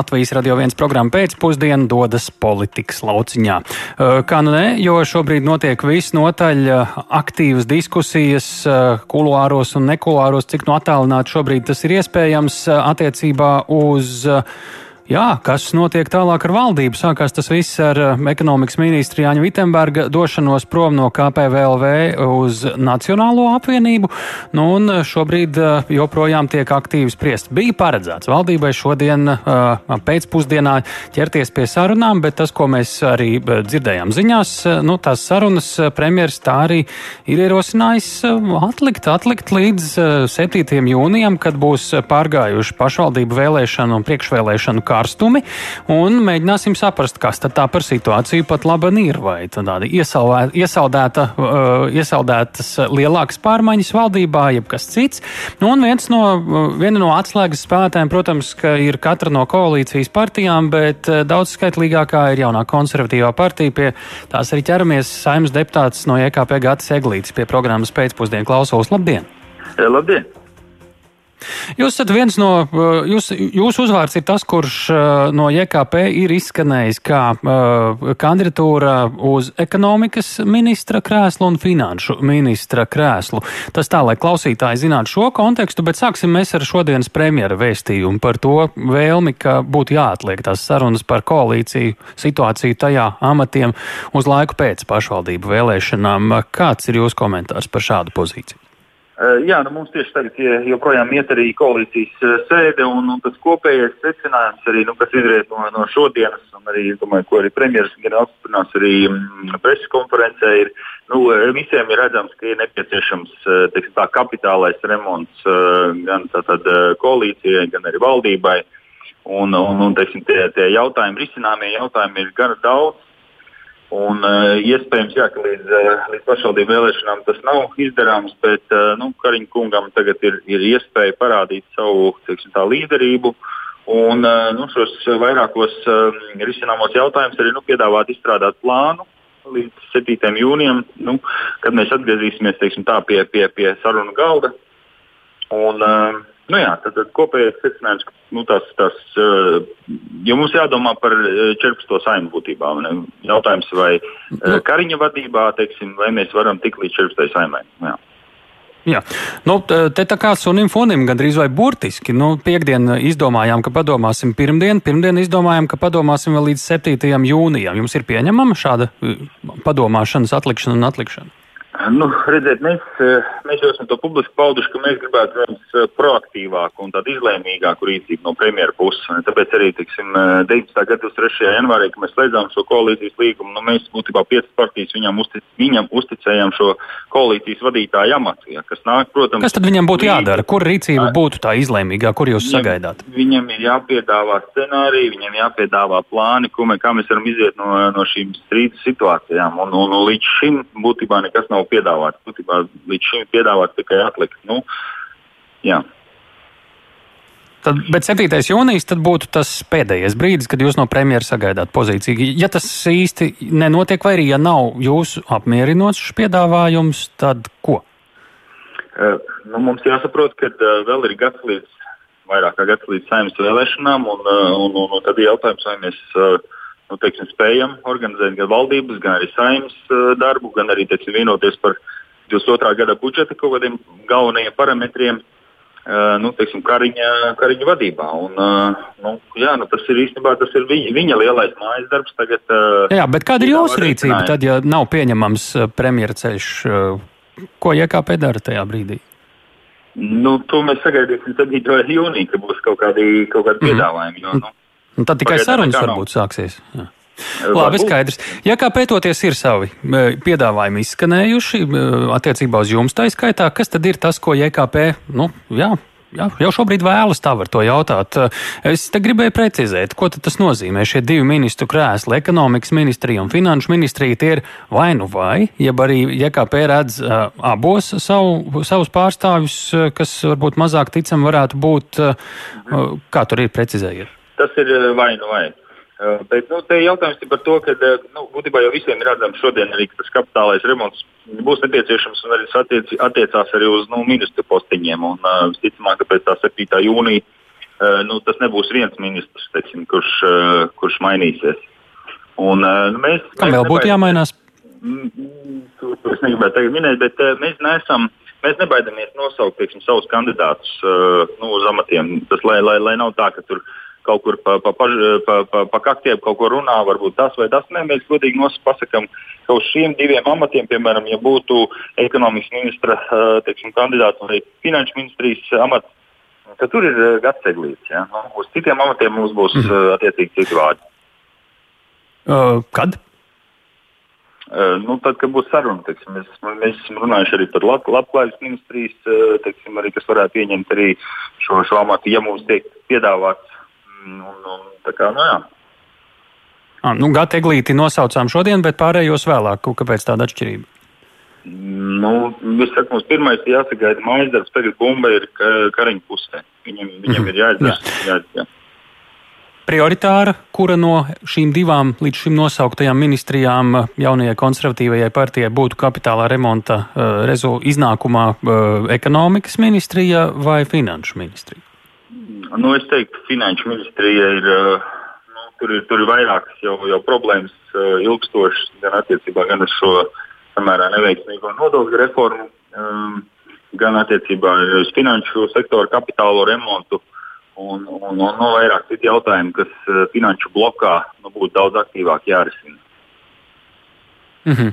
Latvijas radio viens programma pēcpusdiena dodas politikas lauciņā. Kā nu ne, jo šobrīd notiek visnotaļ aktīvas diskusijas kuluāros un nekulāros, cik no attālināti šobrīd tas ir iespējams attiecībā uz Jā, kas notiek tālāk ar valdību? Sākās tas viss ar uh, ekonomikas ministru Jāņa Vitsenberga došanos prom no KPVLV uz Nacionālo apvienību, nu un šobrīd uh, joprojām tiek aktīvi spriest. Bija paredzēts valdībai šodien pēcpusdienā ķerties pie sarunām, bet tas, ko mēs arī dzirdējām ziņās, nu, tās sarunas premjeras tā arī ir ierosinājis atlikt, atlikt līdz 7. jūnijam, kad būs pārgājuši pašvaldību vēlēšanu un priekšvēlēšanu kā kārstumi, un mēģināsim saprast, kas tad tā par situāciju pat laba ir. Vai tāda iesaldēta, uh, iesaldētas lielākas pārmaiņas valdībā, jeb kas cits. Nu, un viens no, viena no atslēgas spēlētājiem, protams, ir katra no koalīcijas partijām, bet uh, daudz skaitlīgākā ir jaunā konservatīvā partija. Pie tās arī ķeramies saimnes deputāts no EKP Gatis Eglītis pie programmas pēcpusdienu klausos. Labdien! Labdien! Jūs esat viens no, uh, jūs, jūsu uzvārds ir tas, kurš uh, no JKP ir izskanējis kā uh, kandidatūra uz ekonomikas ministra krēslu un finanšu ministra krēslu. Tas tā, lai klausītāji zinātu šo kontekstu, bet sāksim mēs ar šodienas premjera vēstījumu par to vēlmi, ka būtu jāatliek tās sarunas par koalīciju situāciju tajā amatiem uz laiku pēc pašvaldību vēlēšanām. Kāds ir jūsu komentārs par šādu pozīciju? Eh, jā, nu mums tieši tagad joprojām iet arī koalīcijas eh, sēde, un, un tas kopējais secinājums, arī, nu, kas izriet no, no šodienas, un arī, domāju, ko arī premjerministrs gan apstiprinās arī mm, preses konferencē, ir nu, eh, visiem ir redzams, ka ir nepieciešams teiksim, tā, kapitālais remonts gan tātad, koalīcijai, gan arī valdībai. Un, un, un teiksim, tie, tie jautājumi, risināmie jautājumi ir gana daudz. Un, uh, iespējams, jā, ka līdz, uh, līdz pašvaldību vēlēšanām tas nav izdarāms, bet uh, nu, Kariņa kungam tagad ir, ir iespēja parādīt savu teiksim, līderību un nu, šos vairākos risināmos jautājumus arī nu, piedāvāt izstrādāt plānu līdz 7. jūnijam, nu, kad mēs atgriezīsimies teiksim, tā, pie, pie, pie sarunu galda. Un, uh, Nu jā, tad, tad kopējais secinājums, ka nu, tas, tas, uh, ja mums jādomā par 14. Eh, saimu būtībā, ne? jautājums, vai uh, Kariņa vadībā, teiksim, vai mēs varam tikt līdz 14. saimai. Jā. Jā, nu, te tā kā sunim funim gandrīz vai burtiski. Nu, piekdien izdomājām, ka padomāsim pirmdien, pirmdien izdomājām, ka padomāsim vēl līdz 7. jūnijam. Jums ir pieņemama šāda padomāšanas atlikšana un atlikšana? Nu, redziet, mēs, eh, mēs jau esam to publiski pauduši, ka mēs gribētu redzēt eh, proaktīvāku un tādu izlēmīgāku rīcību no premjeras puses. Tāpēc arī tiksim, 19. Eh, gada 3. janvārī, kad mēs slēdzām šo koalīcijas līgumu, nu, mēs būtībā piecas partijas viņam, uztic, viņam uzticējām šo koalīcijas vadītāju amatu. Ja, kas, nāk, protams, kas tad viņam būtu jādara? Kur rīcība būtu tā izlēmīgā, kur jūs viņam, sagaidāt? Viņam ir jāpiedāvā scenāriji, viņam jāpiedāvā plāni, mēs, kā mēs varam iziet no, no šīm strīdus situācijām. Un, un, un līdz šim būtībā nekas nav piedāvāts. Būtībā līdz šim piedāvāts tikai atlikt. Nu, jā. Tad, bet 7. jūnijas būtu tas pēdējais brīdis, kad jūs no premjeras sagaidāt pozīciju. Ja tas īsti nenotiek, vai arī ja nav jūsu apmierinošs piedāvājums, tad ko? Uh, nu, mums jāsaprot, ka uh, vēl ir gads līdz vairāk kā gads līdz saimnes vēlēšanām, un, uh, un, un, un tad ir jautājums, vai mēs uh, nu, teiksim, spējam organizēt gan valdības, gan arī saimnes uh, darbu, gan arī teiksim, vienoties par 22. gada budžeta kaut kādiem galvenajiem parametriem. Uh, nu, teiksim, kariņa, kariņa vadībā. Un, uh, nu, jā, nu, tas ir īstenībā tas ir viņa, viņa lielais mājas darbs. Tagad, jā, bet kāda ir jūsu rīcība tad, ja nav pieņemams premjerceļš? Ko JKP dara tajā brīdī? Nu, to mēs sagaidīsim 7. jūnijā, kad būs kaut kādi, kaut kādi mm. piedāvājumi. Jo, nu, Un tad tikai sarunas varbūt sāksies. Jā. Labi, skaidrs. Ja kā pētoties ir savi e, piedāvājumi izskanējuši e, attiecībā uz jums, tā izskaitā, kas tad ir tas, ko JKP, nu, jā, Jā, jau šobrīd vēlas tā var to jautāt. E, es te gribēju precizēt, ko tas nozīmē. Šie divi ministru krēsli, ekonomikas ministrija un finanšu ministrija, tie ir vai nu vai, jeb arī JKP redz abos savu, savus pārstāvjus, kas varbūt mazāk ticam varētu būt. Kā tur ir precizējiet? Tas ir eh, vai nu vai. Uh, bet nu, te jautājums ir par to, ka eh, nu, būtībā jau visiem ir redzams šodien arī, tas kapitālais remonts būs nepieciešams un arī attiec, attiecās arī uz nu, ministru postiņiem. Un, uh, visticamāk, ka pēc tā 7. jūnija nu, tas nebūs viens ministrs, teiksim, kurš, kurš mainīsies. Un, nu, mēs, Kam vēl būtu jāmainās? To, to es negribētu tagad minēt, bet mēs neesam. Mēs nebaidamies nosaukt teiksim, savus kandidātus uh, nu, uz amatiem. Tas, lai, lai, lai nav tā, ka tur kaut kur pa, pa, pa, pa, pa, pa kaktiem kaut ko runā, varbūt tas vai tas. Nē, mēs godīgi pasakām, ka uz šiem diviem amatiem, piemēram, ja būtu ekonomikas ministra uh, teiksim, kandidāts vai finanšu ministrijas amats, tad tur ir gads eglīts. Ja? Nu, uz citiem amatiem mums būs uh, attiecīgi citi vārdi. Uh, kad? Nu, tad, kad būs saruna, teiksim, mēs, mēs esam runājuši arī par lab, labklājības ministrijas, teiksim, arī, kas varētu pieņemt arī šo, šo amatu, ja mums tiek piedāvāts. Un, un, kā, nu, jā. ah, nu, Gata eglīti nosaucām šodien, bet pārējos vēlāk. Kāpēc tāda atšķirība? Nu, es saku, mums pirmais jāsagaida mājas darbs, tagad bumba ir kariņu pusē. Viņam, viņam mm -hmm. ir jāizdara. Jā. Prioritāra, kura no šīm divām līdz šim nosauktajām ministrijām jaunajai konservatīvajai partijai būtu kapitālā remonta uh, rezu, iznākumā uh, ekonomikas ministrija vai finanšu ministrija? Nu, es teiktu, finanšu ministrija ir. Uh, nu, tur ir, tur ir vairākas jau, jau problēmas, uh, ilgstošas, gan attiecībā gan uz šo samērā neveiksmīgo nodokļu reformu, um, gan attiecībā uz finanšu sektoru kapitālo remontu. Un, un, un, un vairāk citu jautājumu, kas uh, finanšu blokā nu, būtu daudz aktīvāk jārisina. Mm -hmm.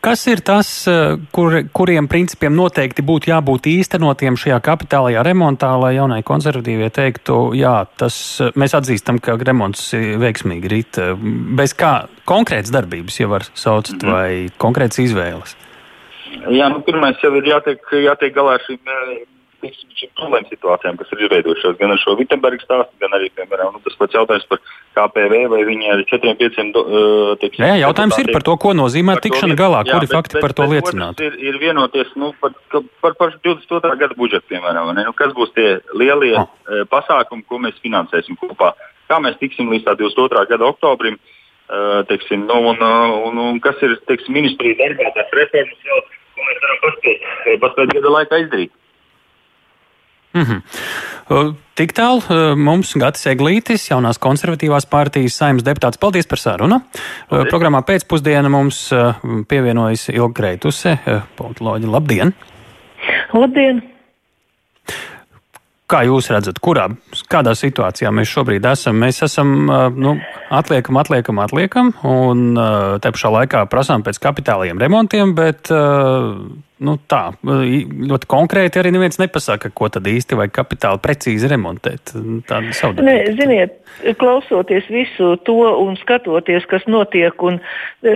Kas ir tas, eh, kur, kuriem principiem noteikti būtu jābūt īstenotiem šajā kapitālajā remontā, lai jaunai konservatīvie teiktu, jā, tas eh, mēs atzīstam, ka remonts veiksmīgi rit, bez kā konkrētas darbības, ja var saukt, mm -hmm. vai konkrētas izvēles? Jā, nu, pirmais jau ir jātiek, jātiek galā ar šīm šīm problēmu situācijām, kas ir izveidojušās gan ar šo Vitsenbergu stāstu, gan arī, piemēram, nu, tas pats jautājums par KPV vai viņi ar 4-5 teiksim. Jā, jautājums ir par to, ko nozīmē tikšana galā, jā, kuri bet, fakti bet, par to bet, liecinātu. Ir, ir vienoties nu, par, par, par 22. gada budžetu, piemēram, nu, kas būs tie lielie oh. pasākumi, ko mēs finansēsim kopā. Kā mēs tiksim līdz 22. gada oktobrim, teiksim, nu, un, un, un kas ir teiksim, ministrija darbā, tās reformas, jau, ko mēs varam paspēt, paspēt gada laikā izdarīt. Mm -hmm. Tik tālu mums Gatis Eglītis, jaunās konservatīvās partijas saimnes deputāts. Paldies par sarunu. Paldies. Programmā pēcpusdienā mums pievienojas Ilga Kreituse, politoloģija. Labdien! Labdien! Kā jūs redzat, kurā, kādā situācijā mēs šobrīd esam? Mēs esam, nu, atliekam, atliekam, atliekam, un te pašā laikā prasām pēc kapitāliem remontiem, bet nu, tā, ļoti konkrēti arī neviens nepasaka, ko tad īsti vajag kapitāli precīzi remontēt. Tāda savdarbība. Ziniet, klausoties visu to un skatoties, kas notiek un e,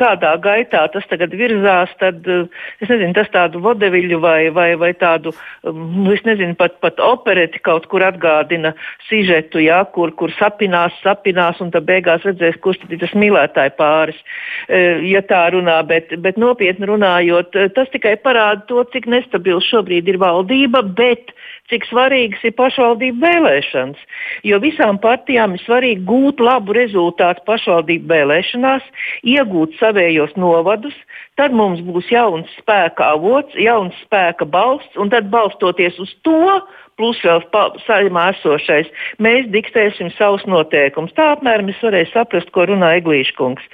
kādā gaitā tas tagad virzās, tad e, es nezinu, tas tādu vodeviļu vai, vai, vai tādu, nu, es nezinu, pat, pat opereti kaut kur atgādina sižetu, jā, kur, kur sapinās, sapinās un tad beigās redzēs, kurš tad ir tas mīlētāji pāris, e, ja tā runā, bet, bet nopietni runājot, tas tikai tikai parāda to, cik nestabils šobrīd ir valdība, bet cik svarīgas ir pašvaldību vēlēšanas. Jo visām partijām ir svarīgi gūt labu rezultātu pašvaldību vēlēšanās, iegūt savējos novadus, tad mums būs jauns spēka avots, jauns spēka balsts, un tad balstoties uz to, plus vēl saimā esošais, mēs diktēsim savus noteikumus. Tā apmēram es varēju saprast, ko runā Eglīškungs.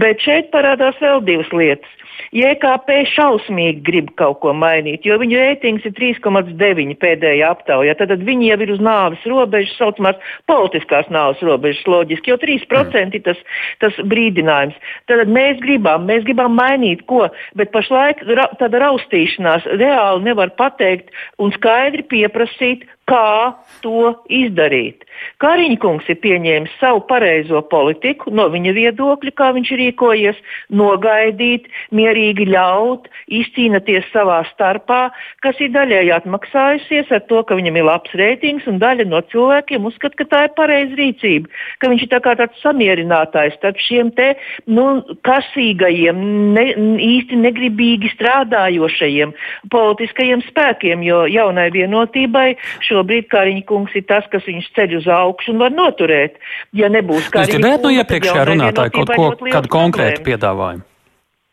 Bet šeit parādās vēl divas lietas. JKP šausmīgi grib kaut ko mainīt, jo viņu reitings ir 3,9 pēdējā aptaujā. Tad, viņi jau ir uz nāves robežas, saucamās politiskās nāves robežas, loģiski, jo 3% mm. ir tas, tas brīdinājums. Tad mēs gribam, mēs gribam mainīt ko, bet pašlaik ra, tāda raustīšanās reāli nevar pateikt un skaidri pieprasīt, kā to izdarīt. Kariņkungs ir pieņēmis savu pareizo politiku no viņa viedokļa, kā viņš rīkojies, nogaidīt, mierīgi ļaut, izcīnīties savā starpā, kas ir daļēji atmaksājusies ar to, ka viņam ir labs reitings, un daļa no cilvēkiem uzskata, ka tā ir pareiza rīcība, ka viņš ir tā tāds samierinātājs starp šiem te nu, kasīgajiem, ne, īsti negribīgi strādājošajiem politiskajiem spēkiem, jo jaunai vienotībai šobrīd Kariņkungs ir tas, kas viņus ceļ uz augšu un var noturēt. Ja nebūs kā arī. Jūs dzirdējat no iepriekšējā runātāja kaut ko, kādu konkrētu piedāvājumu?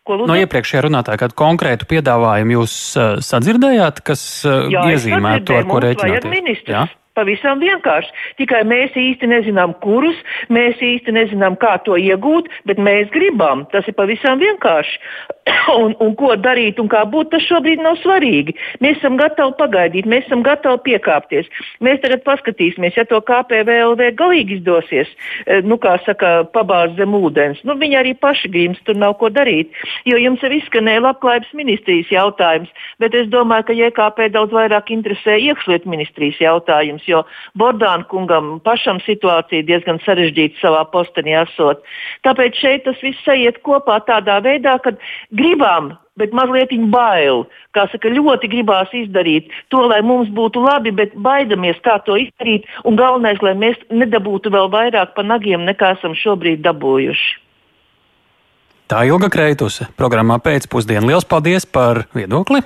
No iepriekšējā runātāja kādu konkrētu piedāvājumu jūs uh, sadzirdējāt, kas uh, iezīmē to, ar ko rēķināties? Jā? Pavisam vienkārši. Tikai mēs īsti nezinām, kurus, mēs īsti nezinām, kā to iegūt, bet mēs gribam. Tas ir pavisam vienkārši. un, un ko darīt un kā būt, tas šobrīd nav svarīgi. Mēs esam gatavi pagaidīt, mēs esam gatavi piekāpties. Mēs tagad paskatīsimies, ja to KPVLV galīgi izdosies, eh, nu, kā saka, pabāzt zem ūdens. Nu, viņi arī paši grims, tur nav ko darīt. Jo jums jau izskanēja labklājības ministrijas jautājums, bet es domāju, ka JKP daudz vairāk interesē iekšlietu ministrijas jautājums jautājums, jo Bordāna kungam pašam situācija diezgan sarežģīta savā postenī esot. Tāpēc šeit tas viss aiziet kopā tādā veidā, ka gribam bet mazliet bail. Kā saka, ļoti gribās izdarīt to, lai mums būtu labi, bet baidamies, kā to izdarīt. Un galvenais, lai mēs nedabūtu vēl vairāk pa nagiem, nekā esam šobrīd dabūjuši. Tā Ilga Kreituse programmā pēcpusdienā. Lielas paldies par viedokli!